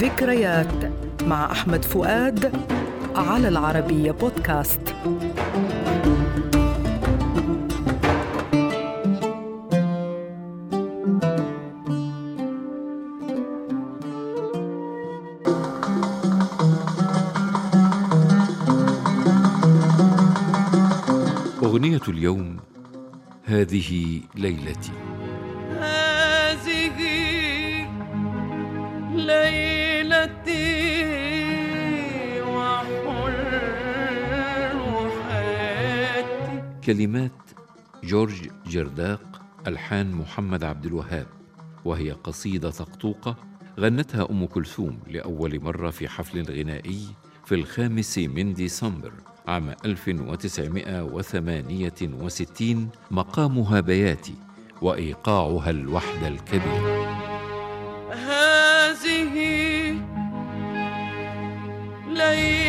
ذكريات مع أحمد فؤاد على العربية بودكاست. أغنية اليوم هذه ليلتي. ليلتي وحلو حياتي. كلمات جورج جرداق ألحان محمد عبد الوهاب وهي قصيدة طقطوقة غنتها أم كلثوم لأول مرة في حفل غنائي في الخامس من ديسمبر عام 1968 مقامها بياتي وإيقاعها الوحدة الكبيرة ليلتي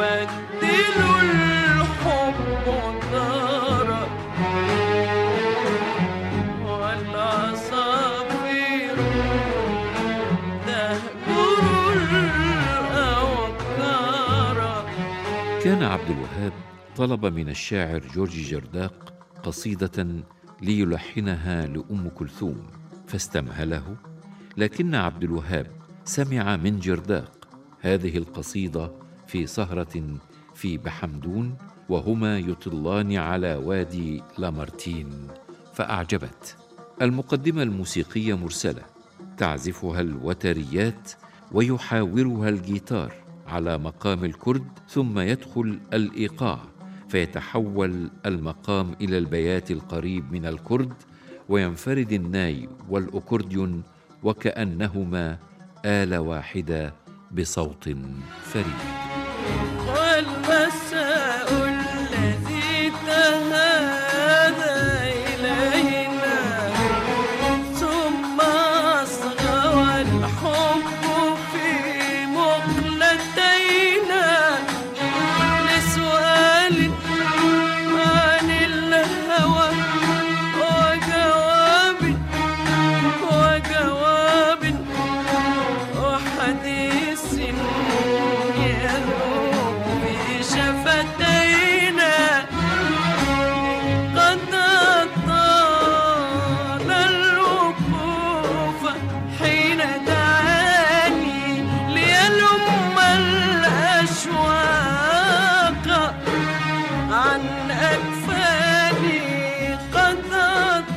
يبدل الحب دارا والعصافير تهجر الأوكار كان عبد الوهاب طلب من الشاعر جورج جرداق قصيدة ليلحنها لأم كلثوم فاستمهله لكن عبد الوهاب سمع من جرداق هذه القصيدة في سهرة في بحمدون وهما يطلان على وادي لامارتين فأعجبت. المقدمة الموسيقية مرسلة. تعزفها الوتريات ويحاورها الجيتار على مقام الكرد ثم يدخل الإيقاع فيتحول المقام إلى البيات القريب من الكرد وينفرد الناي والأكورديون وكأنهما آلة واحدة بصوت فريد.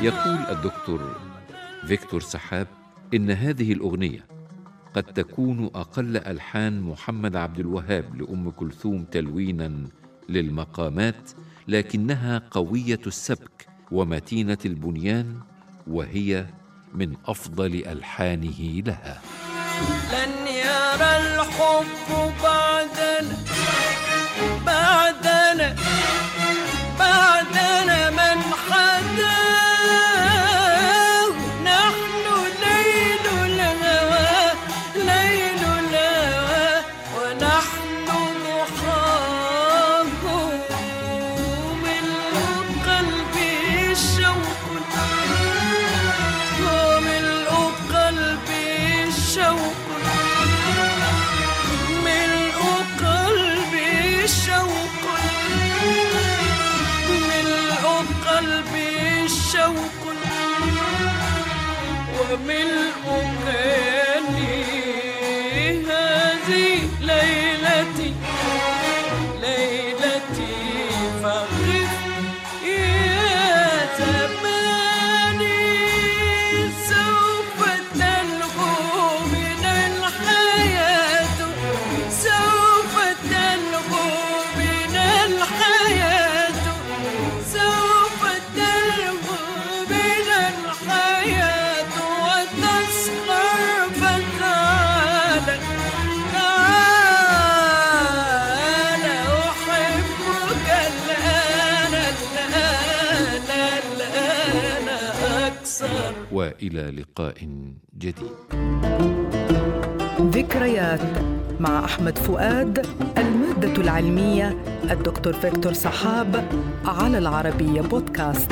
يقول الدكتور فيكتور سحاب إن هذه الأغنية قد تكون أقل ألحان محمد عبد الوهاب لأم كلثوم تلوينا للمقامات لكنها قوية السبك ومتينة البنيان وهي من أفضل ألحانه لها. لن يرى الحب بعدنا وملء كاني وإلى لقاء جديد. ذكريات مع أحمد فؤاد المادة العلمية الدكتور فيكتور صحاب على العربية بودكاست.